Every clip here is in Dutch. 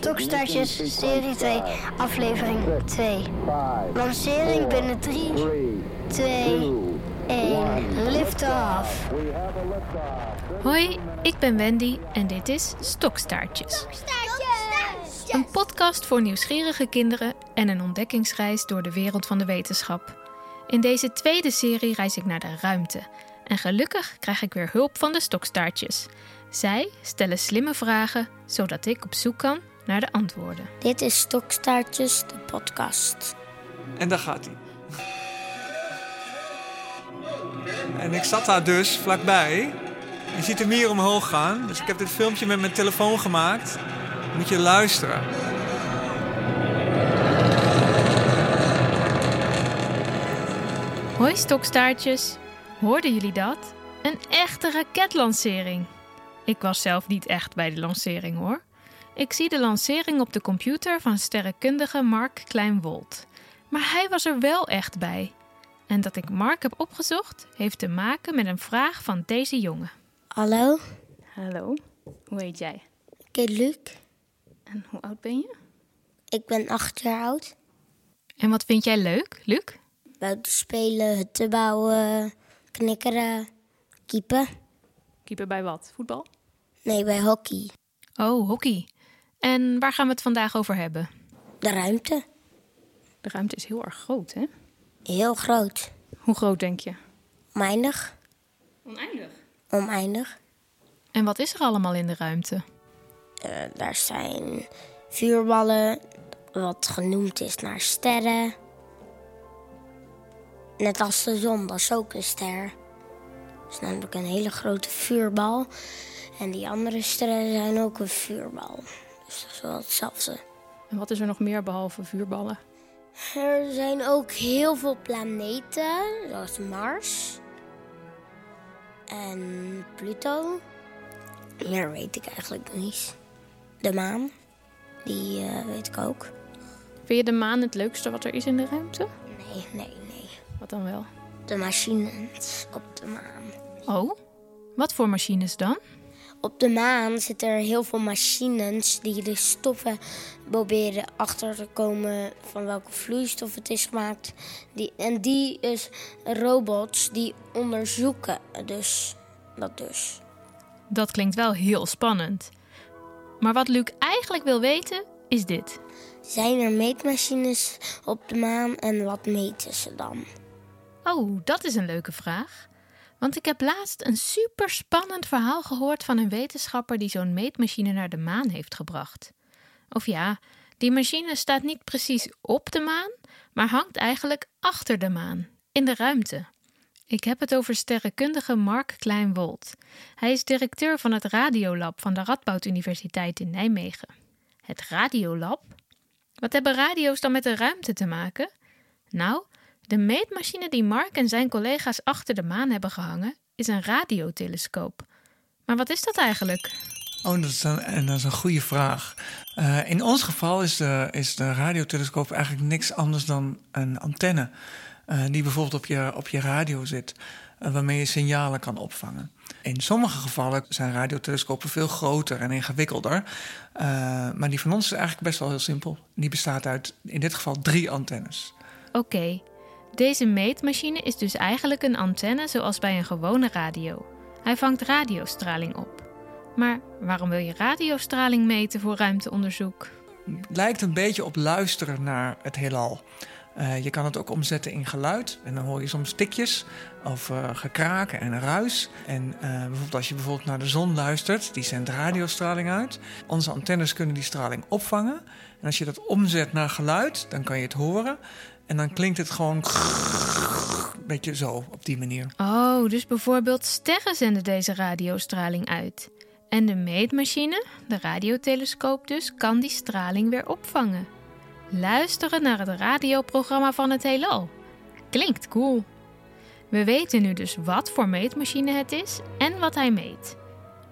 Stokstaartjes, serie 2, aflevering 2. Lancering binnen 3, 2, 1. Lift off. Hoi, ik ben Wendy en dit is Stokstaartjes. Een podcast voor nieuwsgierige kinderen en een ontdekkingsreis door de wereld van de wetenschap. In deze tweede serie reis ik naar de ruimte. En gelukkig krijg ik weer hulp van de stokstaartjes. Zij stellen slimme vragen, zodat ik op zoek kan naar de antwoorden. Dit is Stokstaartjes, de podcast. En daar gaat hij. En ik zat daar dus vlakbij. Je ziet hem hier omhoog gaan. Dus ik heb dit filmpje met mijn telefoon gemaakt. Moet je luisteren. Hoi stokstaartjes, hoorden jullie dat? Een echte raketlancering. Ik was zelf niet echt bij de lancering hoor. Ik zie de lancering op de computer van sterrenkundige Mark Kleinwold. Maar hij was er wel echt bij. En dat ik Mark heb opgezocht, heeft te maken met een vraag van deze jongen. Hallo, Hallo, hoe heet jij? ik heet Luc. En hoe oud ben je? Ik ben acht jaar oud. En wat vind jij leuk, Luc? Buiten spelen, hutten bouwen, knikkeren, kiepen. Keeper bij wat? Voetbal? Nee, bij hockey. Oh, hockey. En waar gaan we het vandaag over hebben? De ruimte. De ruimte is heel erg groot, hè? Heel groot. Hoe groot denk je? Oneindig. Oneindig. Oneindig. En wat is er allemaal in de ruimte? Eh, daar zijn vuurballen, wat genoemd is naar sterren. Net als de zon, dat is ook een ster. Dat is namelijk een hele grote vuurbal. En die andere sterren zijn ook een vuurbal. Is wel hetzelfde. En wat is er nog meer behalve vuurballen? Er zijn ook heel veel planeten, zoals Mars en Pluto. Meer weet ik eigenlijk niet. De maan, die eh, weet ik ook. Vind je de maan het leukste wat er is in de ruimte? Nee, nee, nee. Wat dan wel? De machines op de maan. Oh, wat voor machines dan? Op de maan zitten er heel veel machines die de stoffen proberen achter te komen van welke vloeistof het is gemaakt. Die, en die is robots die onderzoeken dus dat dus. Dat klinkt wel heel spannend. Maar wat Luc eigenlijk wil weten, is dit. Zijn er meetmachines op de maan en wat meten ze dan? Oh, dat is een leuke vraag. Want ik heb laatst een super spannend verhaal gehoord van een wetenschapper die zo'n meetmachine naar de maan heeft gebracht. Of ja, die machine staat niet precies op de maan, maar hangt eigenlijk achter de maan, in de ruimte. Ik heb het over sterrenkundige Mark Kleinwold. Hij is directeur van het Radiolab van de Radboud Universiteit in Nijmegen. Het Radiolab? Wat hebben radio's dan met de ruimte te maken? Nou, de meetmachine die Mark en zijn collega's achter de maan hebben gehangen, is een radiotelescoop. Maar wat is dat eigenlijk? Oh, dat is een, en dat is een goede vraag. Eh, in ons geval is de, is de radiotelescoop eigenlijk niks anders dan een antenne. eh, die bijvoorbeeld op je, op je radio zit, eh, waarmee je signalen kan opvangen. In sommige gevallen zijn radiotelescopen veel groter en ingewikkelder. maar die van ons is eigenlijk best wel heel simpel. Die bestaat uit in dit geval drie antennes. Oké, deze meetmachine is dus eigenlijk een antenne zoals bij een gewone radio. Hij vangt radiostraling op. Maar waarom wil je radiostraling meten voor ruimteonderzoek? lijkt een beetje op luisteren naar het heelal. Eh, je kan het ook omzetten in geluid. En dan hoor je soms tikjes of eh, gekraken en ruis. En eh, bijvoorbeeld als je bijvoorbeeld naar de zon luistert, die zendt radiostraling uit. Onze antennes kunnen die straling opvangen. En als je dat omzet naar geluid, dan kan je het horen. En dan klinkt het gewoon een beetje zo, op die manier. Oh, dus bijvoorbeeld sterren zenden deze radiostraling uit. En de meetmachine, de radiotelescoop dus, kan die straling weer opvangen. Luisteren naar het radioprogramma van het heelal. Klinkt cool. We weten nu dus wat voor meetmachine het is en wat hij meet.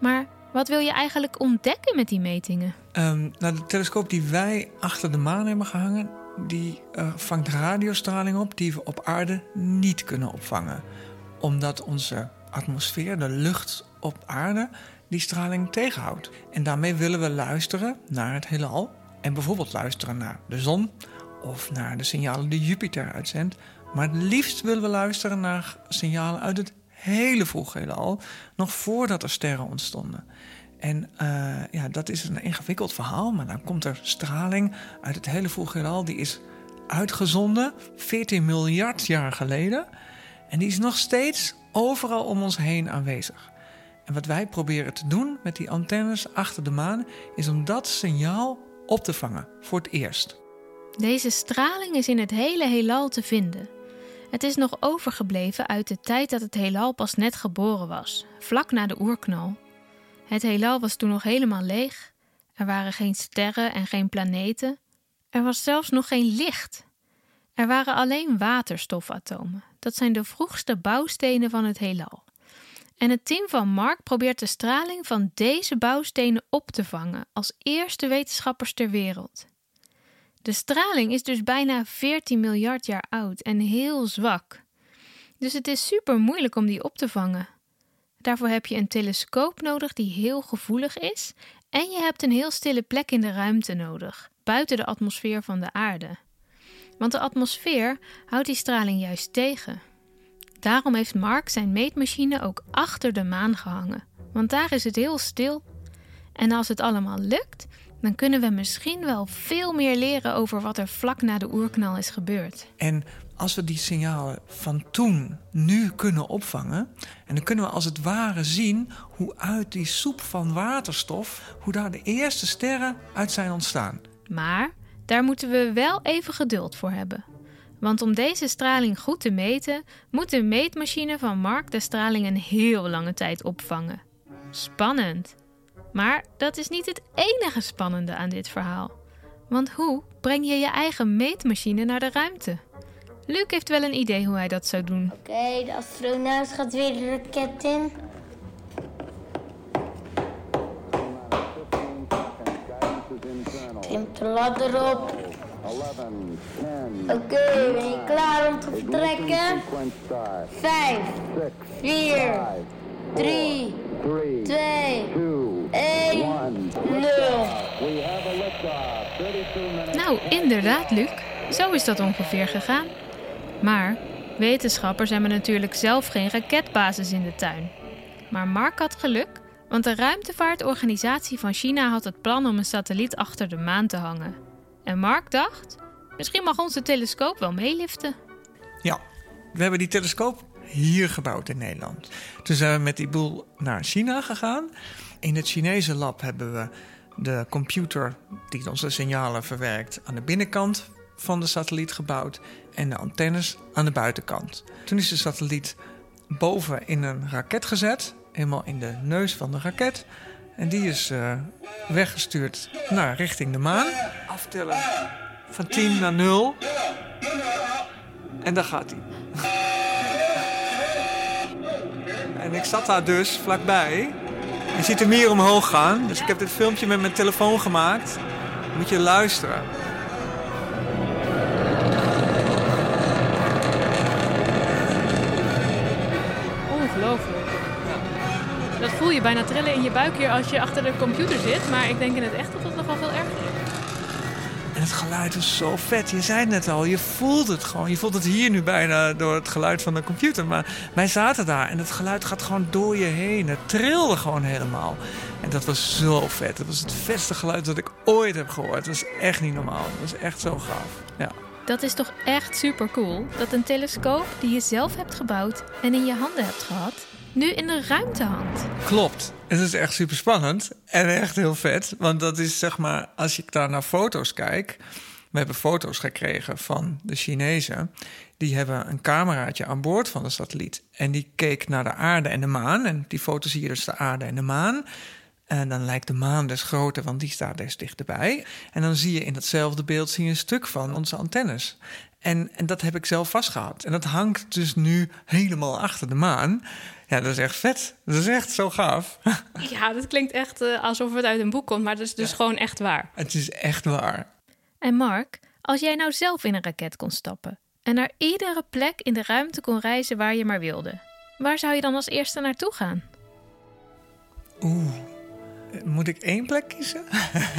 Maar wat wil je eigenlijk ontdekken met die metingen? Ehm, nou, de telescoop die wij achter de maan hebben gehangen, die eh, vangt radiostraling op die we op aarde niet kunnen opvangen. Omdat onze atmosfeer, de lucht op aarde, die straling tegenhoudt. En daarmee willen we luisteren naar het heelal. En bijvoorbeeld luisteren naar de zon of naar de signalen die Jupiter uitzendt. Maar het liefst willen we luisteren naar signalen uit het hele vroege heelal, nog voordat er sterren ontstonden. En uh, ja, dat is een ingewikkeld verhaal, maar dan komt er straling uit het hele vroege heelal. Die is uitgezonden 14 miljard jaar geleden. En die is nog steeds overal om ons heen aanwezig. En wat wij proberen te doen met die antennes achter de maan, is om dat signaal op te vangen voor het eerst. Deze straling is in het hele heelal te vinden. Het is nog overgebleven uit de tijd dat het heelal pas net geboren was, vlak na de oerknal. Het heelal was toen nog helemaal leeg. Er waren geen sterren en geen planeten. Er was zelfs nog geen licht. Er waren alleen waterstofatomen. Dat zijn de vroegste bouwstenen van het heelal. En het team van Mark probeert de straling van deze bouwstenen op te vangen als eerste wetenschappers ter wereld. De straling is dus bijna 14 miljard jaar oud en heel zwak. Dus het is super moeilijk om die op te vangen. Daarvoor heb je een telescoop nodig die heel gevoelig is en je hebt een heel stille plek in de ruimte nodig, buiten de atmosfeer van de aarde. Want de atmosfeer houdt die straling juist tegen. Daarom heeft Mark zijn meetmachine ook achter de maan gehangen, want daar is het heel stil. En als het allemaal lukt, dan kunnen we misschien wel veel meer leren over wat er vlak na de oerknal is gebeurd. En als we die signalen van toen nu kunnen opvangen, en dan kunnen we als het ware zien hoe uit die soep van waterstof, hoe daar de eerste sterren uit zijn ontstaan. Maar daar moeten we wel even geduld voor hebben. Want om deze straling goed te meten, moet de meetmachine van Mark de straling een heel lange tijd opvangen. Spannend. Maar dat is niet het enige spannende aan dit verhaal. Want hoe breng je je eigen meetmachine naar de ruimte? Luc heeft wel een idee hoe hij dat zou doen. Oké, de astronaut gaat weer de raket in. Klimt de ladder op. Oké, ben je klaar om te vertrekken? Vijf, vier, drie, twee, één, nul. Nou, inderdaad, Luc. Zo is dat ongeveer gegaan. Maar wetenschappers hebben natuurlijk zelf geen raketbasis in de tuin. Maar Mark had geluk, want de ruimtevaartorganisatie van China had het plan om een satelliet achter de maan te hangen. En Mark dacht, misschien mag onze telescoop wel meeliften. Ja, we hebben die telescoop hier gebouwd in Nederland. Toen zijn we met die boel naar China gegaan. In het Chinese lab hebben we de computer die onze signalen verwerkt aan de binnenkant van de satelliet gebouwd en de antennes aan de buitenkant. Toen is de satelliet boven in een raket gezet, helemaal in de neus van de raket. En die is uh, weggestuurd naar richting de maan. Aftellen van 10 naar 0. En daar gaat hij. en ik zat daar dus vlakbij. Je ziet hem hier omhoog gaan. Dus ik heb dit filmpje met mijn telefoon gemaakt. Moet je luisteren. Dat voel je bijna trillen in je buik hier als je achter de computer zit. Maar ik denk in het echt dat het nog wel veel erger is. Het geluid is zo vet. Je zei het net al, je voelt het gewoon. Je voelt het hier nu bijna door het geluid van de computer. Maar wij zaten daar en het geluid gaat gewoon door je heen. Het trilde gewoon helemaal. En dat was zo vet. Dat was het vetste geluid dat ik ooit heb gehoord. Dat was echt niet normaal. Dat was echt zo gaaf. Ja. Dat is toch echt super cool dat een telescoop die je zelf hebt gebouwd en in je handen hebt gehad, nu in de ruimte hangt. Klopt. Het is echt super spannend en echt heel vet. Want dat is zeg maar, als ik daar naar foto's kijk. We hebben foto's gekregen van de Chinezen. Die hebben een cameraatje aan boord van de satelliet. En die keek naar de aarde en de maan. En die foto zie je dus de aarde en de maan. En dan lijkt de maan dus groter, want die staat dus dichterbij. En dan zie je in datzelfde beeld zie je een stuk van onze antennes. En, en dat heb ik zelf vastgehad. En dat hangt dus nu helemaal achter de maan. Ja, dat is echt vet. Dat is echt zo gaaf. Ja, dat klinkt echt uh, alsof het uit een boek komt, maar dat is dus gewoon echt waar. Het is echt waar. En Mark, als jij nou zelf in een raket kon stappen en naar iedere plek in de ruimte kon reizen waar je maar wilde, waar zou je dan als eerste naartoe gaan? Oeh. Moet ik één plek kiezen?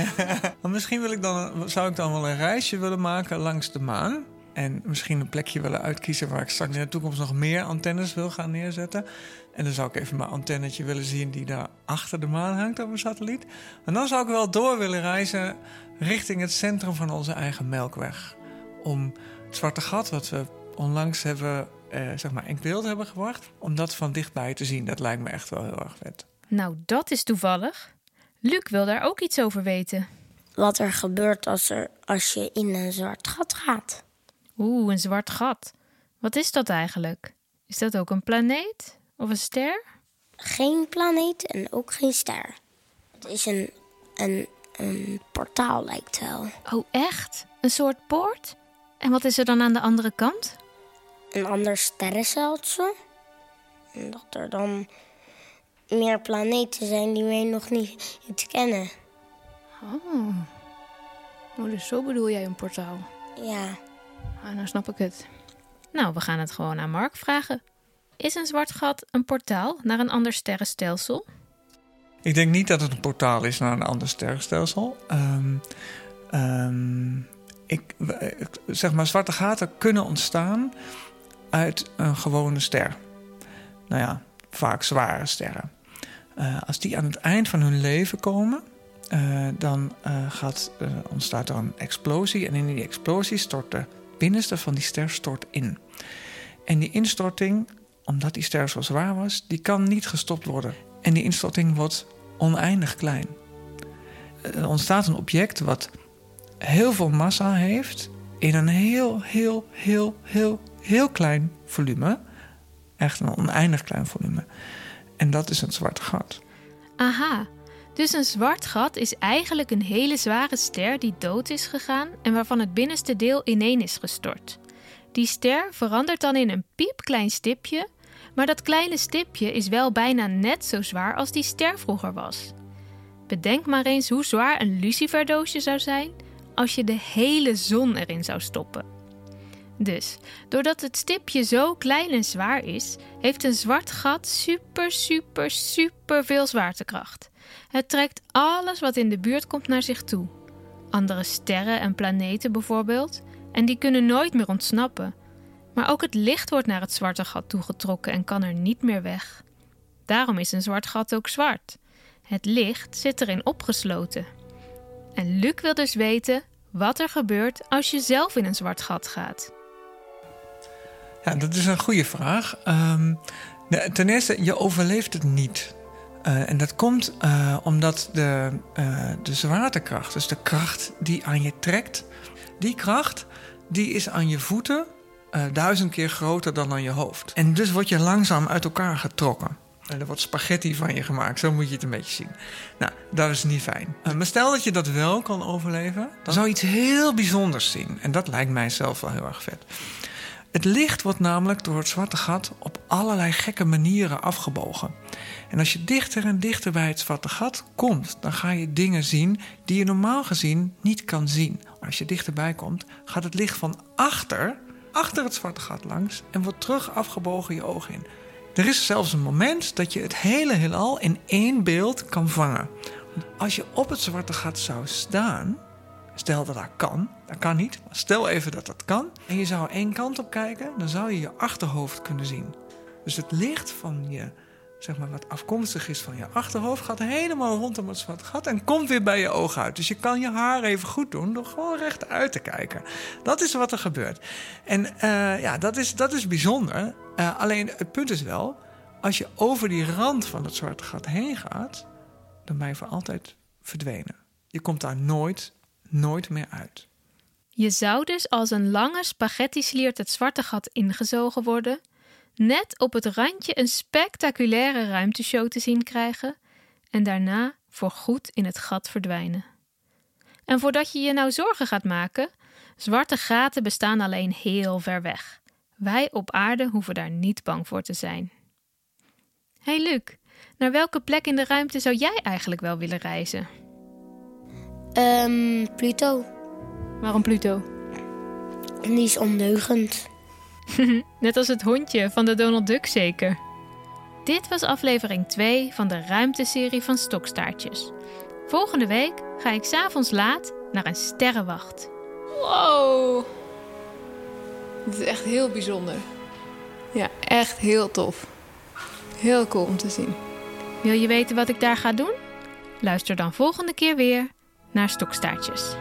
Misschien wil ik dan, zou ik dan wel een reisje willen maken langs de maan. En misschien een plekje willen uitkiezen waar ik straks in de toekomst nog meer antennes wil gaan neerzetten. En dan zou ik even mijn antennetje willen zien die daar achter de maan hangt op een satelliet. En dan zou ik wel door willen reizen richting het centrum van onze eigen melkweg. Om het zwarte gat, wat we onlangs hebben, eh, zeg maar in beeld hebben gebracht, om dat van dichtbij te zien. Dat lijkt me echt wel heel erg vet. Nou, dat is toevallig. Luc wil daar ook iets over weten. Wat er gebeurt als, er, als je in een zwart gat gaat. Oeh, een zwart gat. Wat is dat eigenlijk? Is dat ook een planeet of een ster? Geen planeet en ook geen ster. Het is een, een, een portaal, lijkt wel. Oh, echt? Een soort poort? En wat is er dan aan de andere kant? Een ander sterrenstelsel. En dat er dan meer planeten zijn die wij nog niet, kennen. Oh. oh, dus zo bedoel jij een portaal? Ja, Ah, nou snap ik het. Nou, we gaan het gewoon aan Mark vragen. Is een zwart gat een portaal naar een ander sterrenstelsel? Ik denk niet dat het een portaal is naar een ander sterrenstelsel. Ehm, ehm, ik, zeg maar, zwarte gaten kunnen ontstaan uit een gewone ster. Nou ja, vaak zware sterren. Eh, als die aan het eind van hun leven komen, eh, dan eh, gaat, eh, ontstaat er een explosie. En in die explosie stort de binnenste van die ster stort in. En die instorting, omdat die ster zo zwaar was, die kan niet gestopt worden. En die instorting wordt oneindig klein. Er ontstaat een object wat heel veel massa heeft in een heel, heel, heel, heel, heel klein volume. Echt een oneindig klein volume. En dat is een zwart gat. Aha, dus een zwart gat is eigenlijk een hele zware ster die dood is gegaan en waarvan het binnenste deel ineen is gestort. Die ster verandert dan in een piepklein stipje, maar dat kleine stipje is wel bijna net zo zwaar als die ster vroeger was. Bedenk maar eens hoe zwaar een luciferdoosje zou zijn als je de hele zon erin zou stoppen. Dus, doordat het stipje zo klein en zwaar is, heeft een zwart gat super, super, super veel zwaartekracht. Het trekt alles wat in de buurt komt naar zich toe. Andere sterren en planeten bijvoorbeeld, en die kunnen nooit meer ontsnappen. Maar ook het licht wordt naar het zwarte gat toegetrokken en kan er niet meer weg. Daarom is een zwart gat ook zwart. Het licht zit erin opgesloten. En Luc wil dus weten wat er gebeurt als je zelf in een zwart gat gaat. Ja, dat is een goede vraag. Ehm, ten eerste, je overleeft het niet. Eh, en dat komt eh, omdat de, eh, de zwaartekracht, dus de kracht die aan je trekt, die kracht die is aan je voeten duizend keer groter dan aan je hoofd. En dus word je langzaam uit elkaar getrokken. En er wordt spaghetti van je gemaakt, zo moet je het een beetje zien. Nou, dat is niet fijn. Maar stel dat je dat wel kan overleven, dan zou je iets heel bijzonders zien. En dat lijkt mij zelf wel heel erg vet. Het licht wordt namelijk door het zwarte gat op allerlei gekke manieren afgebogen. En als je dichter en dichter bij het zwarte gat komt, dan ga je dingen zien die je normaal gezien niet kan zien. Als je dichterbij komt, gaat het licht van achter, achter het zwarte gat langs en wordt terug afgebogen je ogen in. Er is zelfs een moment dat je het hele heelal in één beeld kan vangen. Als je op het zwarte gat zou staan, Stel dat dat kan, dat kan niet, maar stel even dat dat kan. En je zou één kant op kijken, dan zou je je achterhoofd kunnen zien. Dus het licht van je, zeg maar wat afkomstig is van je achterhoofd, gaat helemaal rondom het zwarte gat en komt weer bij je ogen uit. Dus je kan je haar even goed doen door gewoon rechtuit te kijken. Dat is wat er gebeurt. En eh, ja, dat is, dat is bijzonder. Eh, alleen het punt is wel, als je over die rand van het zwarte gat heen gaat, dan ben je voor altijd verdwenen. Je komt daar nooit nooit meer uit. Je zou dus als een lange spaghetti-sliert het zwarte gat ingezogen worden, net op het randje een spectaculaire ruimteshow te zien krijgen en daarna voorgoed in het gat verdwijnen. En voordat je je nou zorgen gaat maken, zwarte gaten bestaan alleen heel ver weg. Wij op aarde hoeven daar niet bang voor te zijn. Hey Luc, naar welke plek in de ruimte zou jij eigenlijk wel willen reizen? Ehm, Pluto. Waarom Pluto? En die is ondeugend. Net als het hondje van de Donald Duck zeker. Dit was aflevering 2 van de ruimteserie van Stokstaartjes. Volgende week ga ik s'avonds laat naar een sterrenwacht. Wow. Dit is echt heel bijzonder. Ja, echt heel tof. Heel cool om te zien. Wil je weten wat ik daar ga doen? Luister dan volgende keer weer naar Stokstaartjes.